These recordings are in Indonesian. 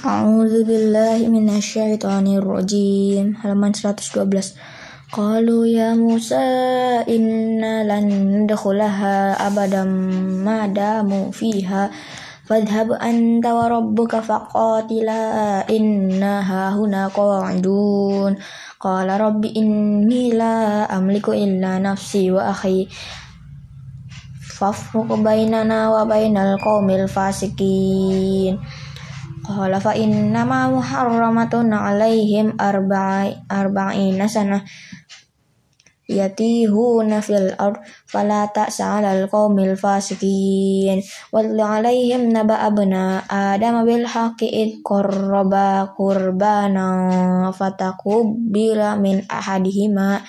A'udzu billahi minasyaitonir rajim. Halaman 112. Qalu ya Musa inna lan nadkhulaha abadan ma damu fiha fadhhab anta wa rabbuka faqatila inna hahuna qa'idun qala rabbi inni la amliku illa nafsi wa akhi fafruq bainana wa bainal qaumil fasikin Qala fa inna ma muharramatun alaihim arba'i arba'ina sana yatihuna fil ard fala ta'sa 'alal qaumil fasikin watlu 'alaihim naba abna adam bil haqqi id qarraba qurbana fataqubbila min ahadihima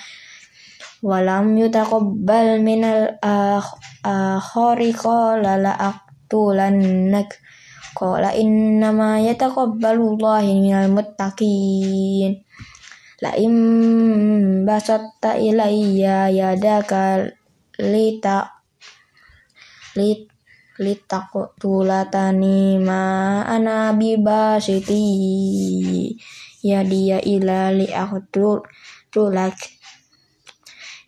walam yutaqabbal minal akhari qala la aqtulannak Qala innama yataqabbalu Allahu minal muttaqin. La im basatta ilayya yadaka lita lit litaqtulatani ma ana bibasiti yadiya ila li aqtul tulak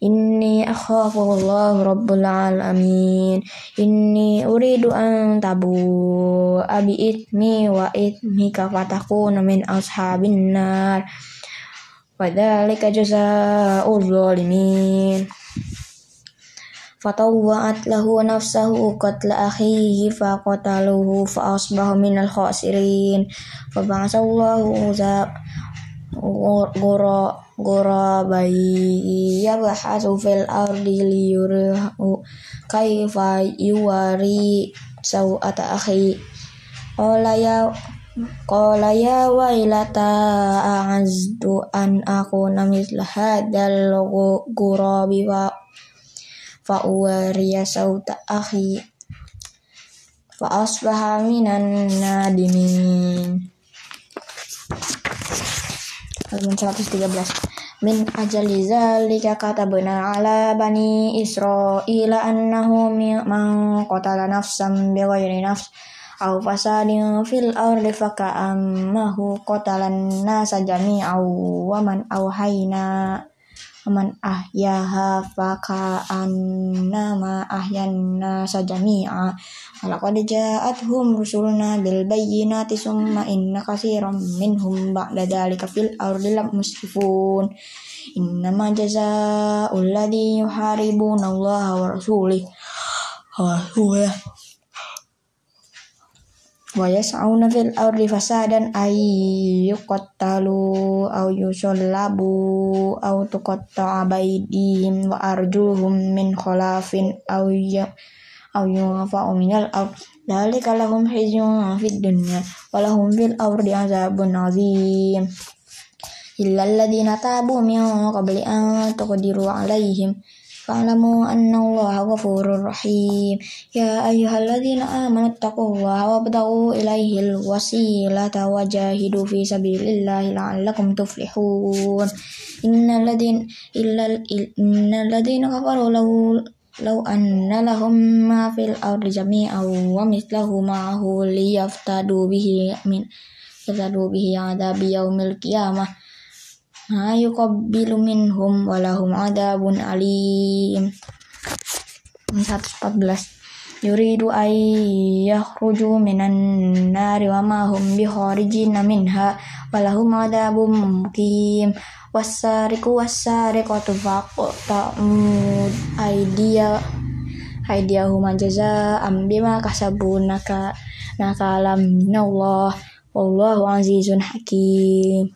Inni Allah rabbul alamin. Inni uridu an tabu abi itmi wa itmika fatakuna min ashabin nar. Wadhalika jazaa'ul zalimin. Fatawwa'at lahu nafsahu qatla akhihi faqataluhu fa asbaha minal khasirin. Fa ba'asallahu gora gora bayi yabhasu fil ardi liyurihu kaifa yuwari sawata akhi. Qala ya qala ya wailata a'azdu an akuna misla hadzal ghurabi wa fa uwariya sawta halaman 113 min ajali zalika katabna ala bani israila annahu man qatala nafsan bighairi nafs aw fasadin fil ardi faka'ammahu qatalan nasa jami'aw wa man awhayna man ahyaha faka annama ahyanna sajami'a. Walaqad ja'atuhum rusuluna bil bayyinati summa inna katsiran minhum ba'da dzalika fil ardi musrifun innama jazaa'ul ladzi yuharibuna Allah wa rasulih wa wa yas'auna fil ardi fasadan ay yuqattalu aw yusallabu aw tuqatta'a baydihim wa arjuluhum min khilafin aw ya aw yunfa'u minal ard. Dzalika lahum khizyun fid dunya wa lahum fil ardi azabun azim. Illa alladhina tabu min qabli an taqdiru alaihim fa'lamu anna Allah ghafurur rahim ya ayyuhalladzina amanu taqullaha wabtaghu ilaihil wasilata wajahidu fi sabilillahi la'allakum tuflihun innal ladzina illal innal ladzina kafaru law law anna lahum ma fil ardi jami'an wa mithlahu ma'ahu liyaftadu bihi min yaftadu bihi adabi yaumil qiyamah ma yuqabbilu minhum walahum adabun alim. 114 yuridu ay yakhruju minan nari wa ma hum bikharijina minha walahum adabun muqim. Wasariku wasariqatu faqta'u aidiya aidiyahuma jazaa'an bima kasabu naka nakalam minallah. Wallahu azizun hakim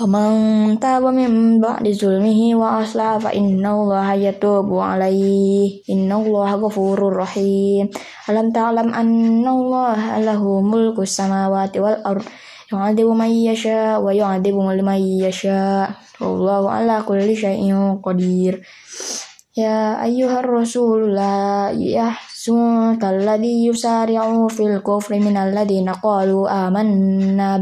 Faman taba min ba'di zulmihi wa asla fa innallaha yatubu alaihi innallaha ghafurur rahim alam ta'lam annallaha lahu mulku samawati wal ard yu'adibu man yasha wa yu'adibu man yasha wallahu ala kulli syai'in qadir ya ayyuhar rasul la yahsunka alladhi yusari'u fil kufri minal ladina qalu amanna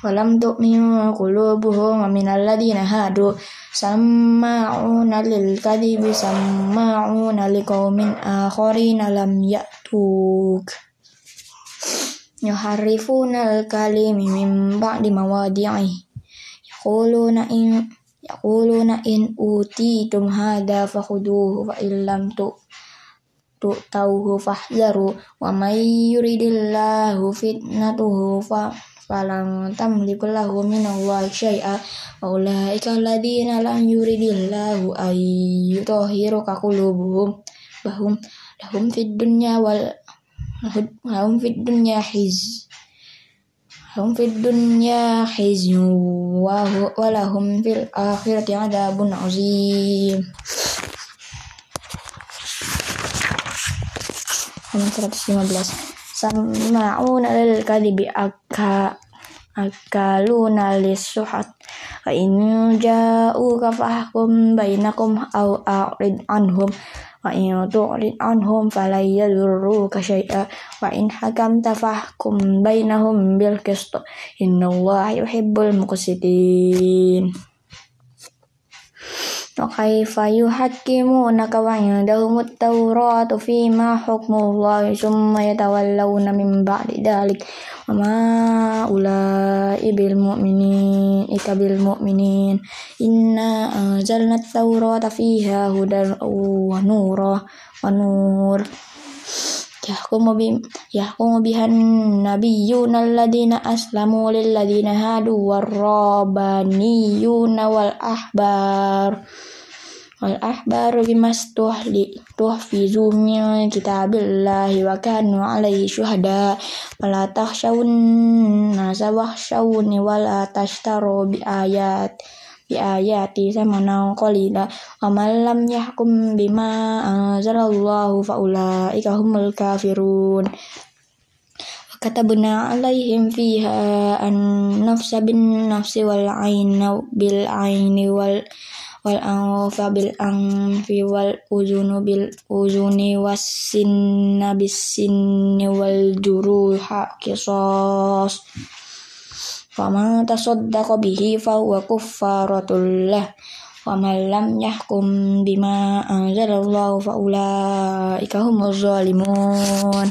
bi afwahihim walam tu'minu qulubuhum minal ladina hadu سماعون للكذب سماعون لقوم آخرين لم يأتوك يحرفون الكلم من بعد مواضعه يقولون إن يقولون إن أوتيتم هذا فخذوه فإن لم تؤتوه فاحذروا ومن يريد الله فتنته فلن تملك له من الله شيئا وأولئك الذين لم يرد الله أن يطهر قلوبهم وهم لهم في الدنيا وال لهم في الدنيا حز لهم في الدنيا حزن ولهم في الآخرة عذاب عظيم halaman 115 sama'una lil kadibi akka akaluna lisuhat fa in ja'uka fahkum bainakum aw a'rid anhum. Wa in tu'rid anhum fala yadurruka syai'a wa in hakamta fahkum bainahum bil qist innallaha yuhibbul muqsitin وكيف يحكمونك وعندهم التوراة فيما حكم الله ثم يتولون من بعد ذلك وما أولئك بالمؤمنين إك بالمؤمنين إنا أنزلنا التوراة فيها هدى ونور yahkumu bi yahkumu bihan nabiyyuna alladziina aslamu lil ladziina hadu warrabaniyuna wal ahbar. Wal ahbaru bimas tuhli tuhfizu min kitabillahi wa kanu alaihi syuhada wala tahshawun nasawahshawuni wala tashtaru bi ayat biayati samana qalila wa man lam yahkum bima anzalallahu faulaika humul kafirun. Katabna alaihim fiha an nafsa bin nafsi wal aina bil aini wal wal anfa bil anfi wal uzunu bil uzuni was sinna bis sinni wal juruha qisas Fama tasaddaqa bihi fahuwa kuffaratul lah wa man lam yahkum bima anzalallahu fa ulaika humuz zalimun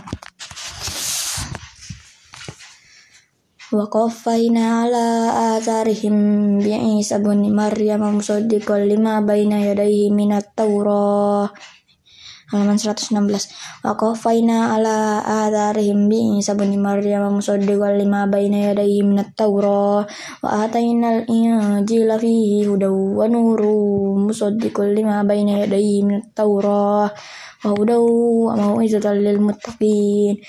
wa qaffayna ala atharihim Isa ibn Maryam musaddiqan lima baina yadayhi minat Taurah halaman 116 wa qafaina ala adharihim bi Isa bin Maryam musaddiqan lima baina yadayhi minat tawrah. Wa atainal injila fihi hudaw wa nurun musaddiqan lima baina yadayhi minat tawrah. Wa hudaw wa mau'izatan lil muttaqin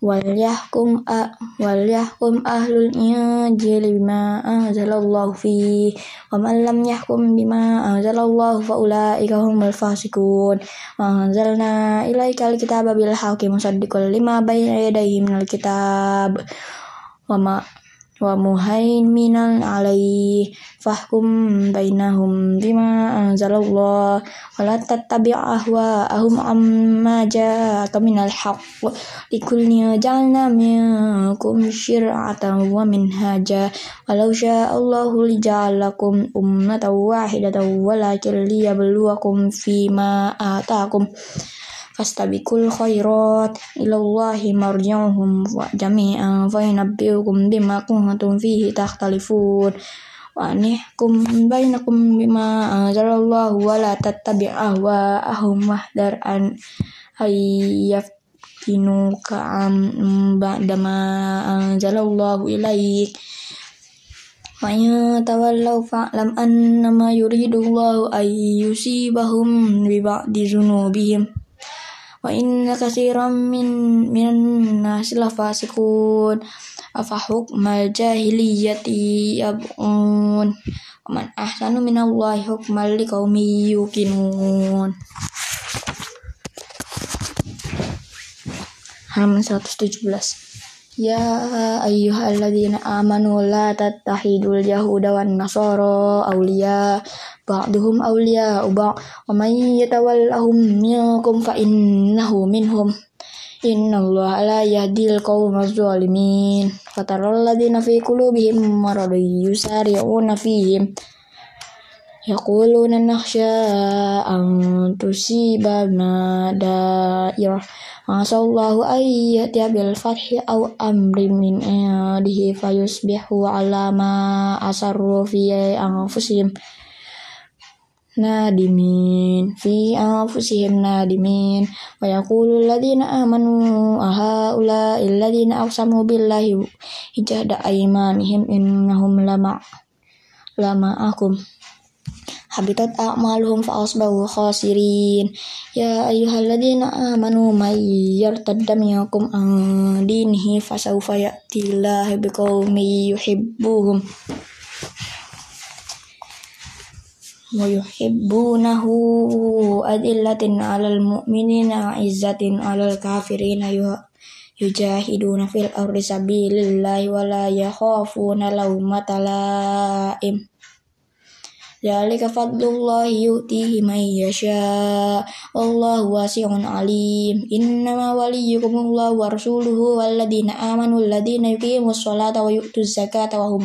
wal yahkum a wal yahkum ahlul injil bima anzalallahu fi wa man lam yahkum bima anzalallahu fa ulaika humul fasiqun. Wa anzalna ilaika alkitaba bil haqqi musaddiqan lima bayna yadayhi minal kitab. Wa ma wa muhaiminan alaihi fahkum bainahum bima anzalallah wa la tattabi' ahwa'ahum amma ja'aka minal haqq likulli ja'alna minkum syir'atan wa minhaja walau sya'allahu lija'alakum ummatan wahidatan walakin liyabluwakum fima atakum fastabiqul khairat ilallahi marji'uhum wa jami'an fa yunabbi'ukum bima kuntum fihi takhtalifun wa anihkum bainakum bima anzalallahu wa la tattabi' ahwa'ahum wahdar an ayyaftinuka am ba'dama anzalallahu ilaik wa yatawallaw fa'lam annama yuridullahu ay yusibahum bi ba'di dzunubihim wa inna katsiran min minan nasi lafasiqun afa hukmal jahiliyati yab'un. Man ahsanu minallahi hukmal liqaumi yuqinun. Halaman 117 Ya ayyuhalladzina amanu la tattahidul yahuda wan nasara awliya ba'duhum awliya ba'd wa may yatawallahum minkum fa innahu minhum Inna Allah ala yadil qawm az-zalimin Fataral ladhina fi kulubihim maradu yusari'una fihim Yaquluna nakhsha an tusibana dairah Masa Allahu ayyati bil fathi aw amri min indihi fayusbihu ala ma asarru fi anfusihim nadimin fi anfusihim nadimin wa yaqulu alladziina aamanu ahaula alladziina aqsamu billahi ijada aymanihim innahum lama lama akum habitat a'maluhum fa asbahu khasirin ya ayyuhalladzina amanu may yartadda minkum an dinihi fasawfa ya'ti biqaumin yuhibbuhum wa yuhibbunahu adillatin 'alal mu'minina 'izzatin 'alal kafirina yujahiduna fil ardi sabilillahi wa la yakhafuna lawmata la'im yu'tihi man yasha. Wallahu alim. Innama waliyukumullahu wa rasuluhu walladzina amanu alladzina yuqimus wa yu'tuz wa hum.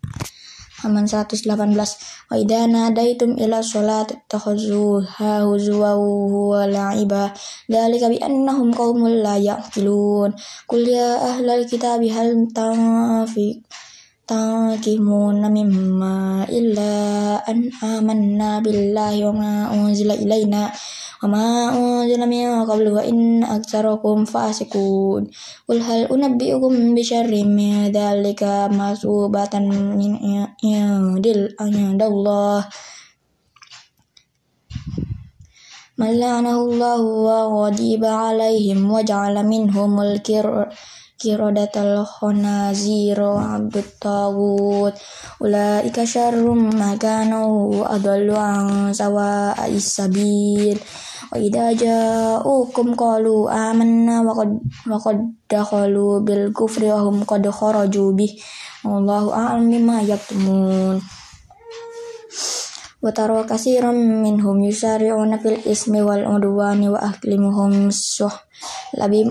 halaman 118 wa idza nadaitum ila sholati takhuzuha huzwa wa la'iba. Dzalika bi annahum qaumul la yaqilun. Qul ya ahlal kitabi hal tanfi takimuna mimma illa an amanna billahi wa ma unzila ilaina وما أنزل من قبل وإن أكثركم فاسقون قل هل أنبئكم بشر من ذلك مثوبة من عند الله من لعنه الله وغضب عليهم وجعل منهم الكر kiradatal khonaziro abdut tawud. Ulaika syarrum makanu adallu an sawa isabil wa idza ja'ukum qalu amanna wa qad wa qad dakhalu bil kufri wa hum wallahu a'lam bima yaktumun. Wa tara katsiran minhum yusari'una fil ismi wal udwani wa aklimuhum suh labi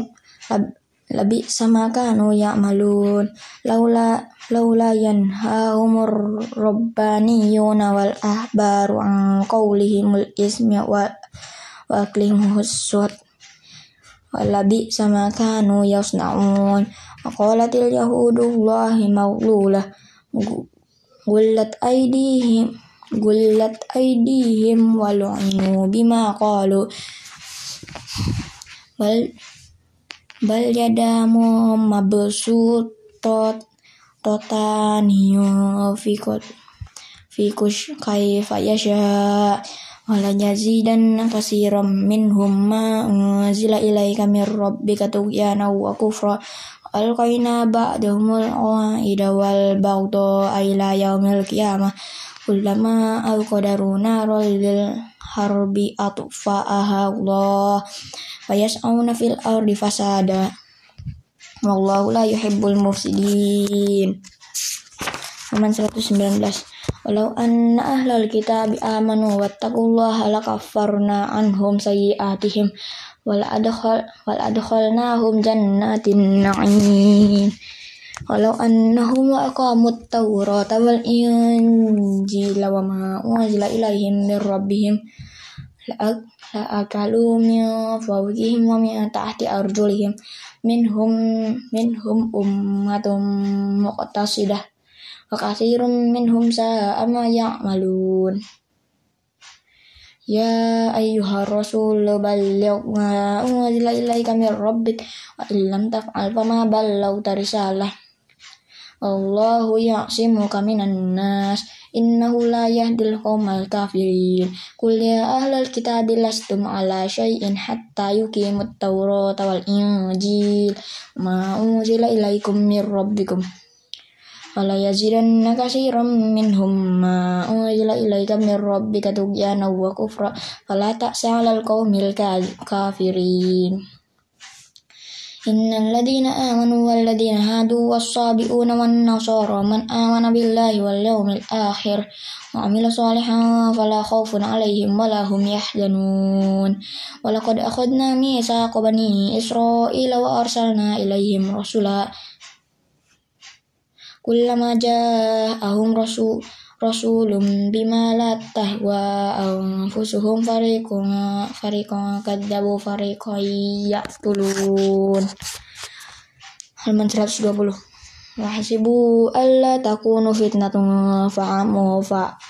lab, labi sama kanu ya'malun. Laula laula yanhahumur rabbaniyuna wal ahbaru an qawlihimul ismi wa wa aklihus walabi sama kanu yasnaun. Qalatil yahudullahi maghlulah gullat aidihim gullat aidihim walu'inu bima qalu. Bal bal yadamu mabsutot totaniyo fikot fikus kaifa yasha wala yazidan kasiram minhum ma unzila ilaika mir rabbika tughyana wa kufra alqaina ba'dahumul qaida wal baghdha ila yaumil qiyamah kullama alqadaruna lil harbi atfa'aha Allah wa yas'auna fil ardi fasada. Wallahu la yuhibbul mufsidin. Halaman 119 Walau anna ahlal kitabi amanu wattaqullaha lakaffarna anhum sayyi'atihim. Wal adkhal wal adkhalnahum jannatin na'im Walau annahum aqamut tawrata wal injila wa ma unzila ilaihim min rabbihim la'akalu min fawqihim wa min tahti arjulihim. Minhum minhum ummatum muqtasidah wa katsirum minhum sa'a ma ya'malun. Ya ayyuhar rasul balligh ma unzila ilaika min rabbik wa illam taf'al fama ballaghta risalah Allahu ya'simu kaminan nas. Innahu la yahdil qaumal kafirin. Kul ya ahlal kitabi lastum ala syai'in hatta yuqimut tawrata wal injil. Ma unzila ilaikum min rabbikum. Wala yazidanna kasiran minhum. Ma unzila ilaika min rabbika tughyana wa kufra fala ta'sa 'alal kafirin. إن الذين آمنوا والذين هادوا والصابئون والنصارى من آمن بالله واليوم الآخر وعمل صالحا فلا خوف عليهم ولا هم يحزنون. ولقد أخذنا ميثاق بني إسرائيل وأرسلنا إليهم رسلا. كلما جاءهم رسول rasulum bima la tahwa anfusuhum fariqun fariqun kadzabu fariqun yaqtulun. Halaman 120 wahasibu alla takunu fitnatun fa'amu fa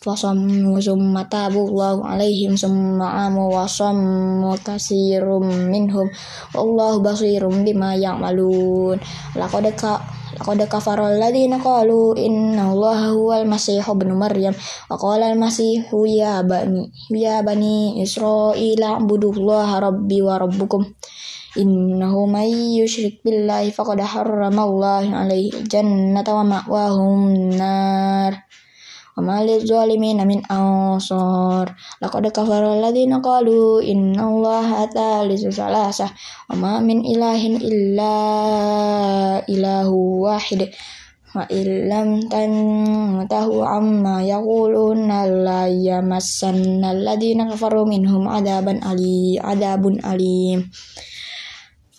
fasammu summa tabu Allahu alaihim summa amu wa sammu kasirum minhum. Wallahu basirum bima ya'malun. Laqad ka Laqad kafara alladziina qalu inna Allaha huwal masih ibnu Maryam wa qala al masih ya bani ya bani Israila ibudullaha rabbi wa rabbukum. Innahu may yushrik billahi faqad harrama Allahu alaihi jannata wa ma'wahum nar وما للظالمين من أنصار لقد كفر الذين قالوا إن الله ثالث ثلاثة وما من إله إلا إله واحد وإن لم تنتهوا عما يقولون لا يمسن الذين كفروا منهم عذابا أليم عذاب أليم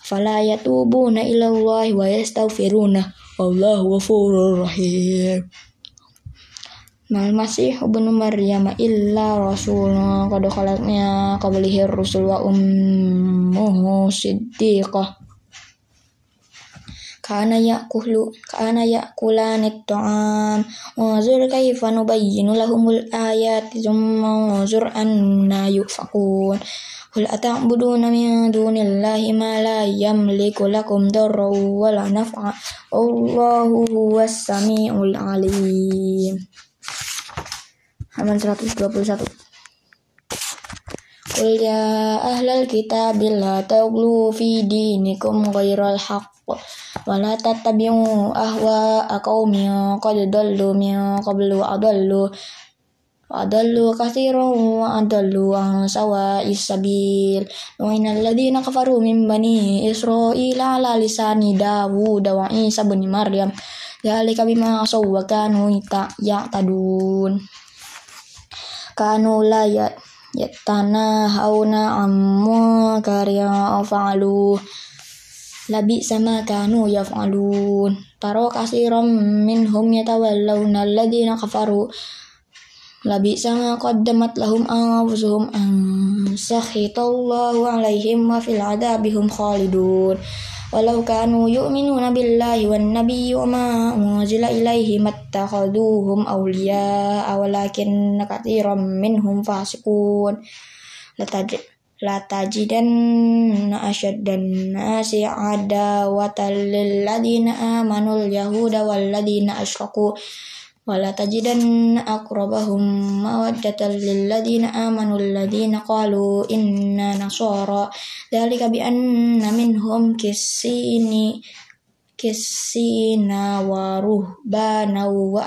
فلا يتوبون إلى الله ويستغفرونه والله غفور رحيم Mal masih ibnu Maryam illa rasul qad khalaqnya qablihi rusul wa ummuhu siddiqah. Kana yakulu kana yakulani ta'am zur kaifa nubayyinu lahumul ayati thumma zur anna yufakun. Qul ata'buduna min dunillahi ma la yamliku lakum darra wa la naf'a. Allahu huwas samiul alim halaman 121 Qul ya ahlal kitab la taghlu fi dinikum ghairal haqq wa la tattabi'u ahwa qaumin qad dallu min qablu adallu adallu katsiran wa adallu an sawa'is sabil. Wa innal ladzina kafaru min bani israila ala lisani dawud wa isa bin maryam dzalika bima asaw wa kanu ya'tadun kanu la ya yatana hauna ammu karya fa'alu. Labi sama kanu yaf'alun. Taro kasiram minhum yatawallawna alladhina kafaru. Labi sama qaddamat lahum anfusuhum an sakhitallahu alaihim wa fil adabihum khalidun walau kanu yu'minuna billahi wan nabiyyi wa ma unzila ilaihi mattakhaduhum awliya walakin katsiran minhum fasiqun. Lataj latajidanna asyaddan nasi adawatan lil ladina amanul yahuda wal ladina asyraku wala tajidan aqrabahum mawaddatan lil ladina amanu alladina qalu inna nasara. Dzalika bi anna minhum kisini kisina wa ruhbana wa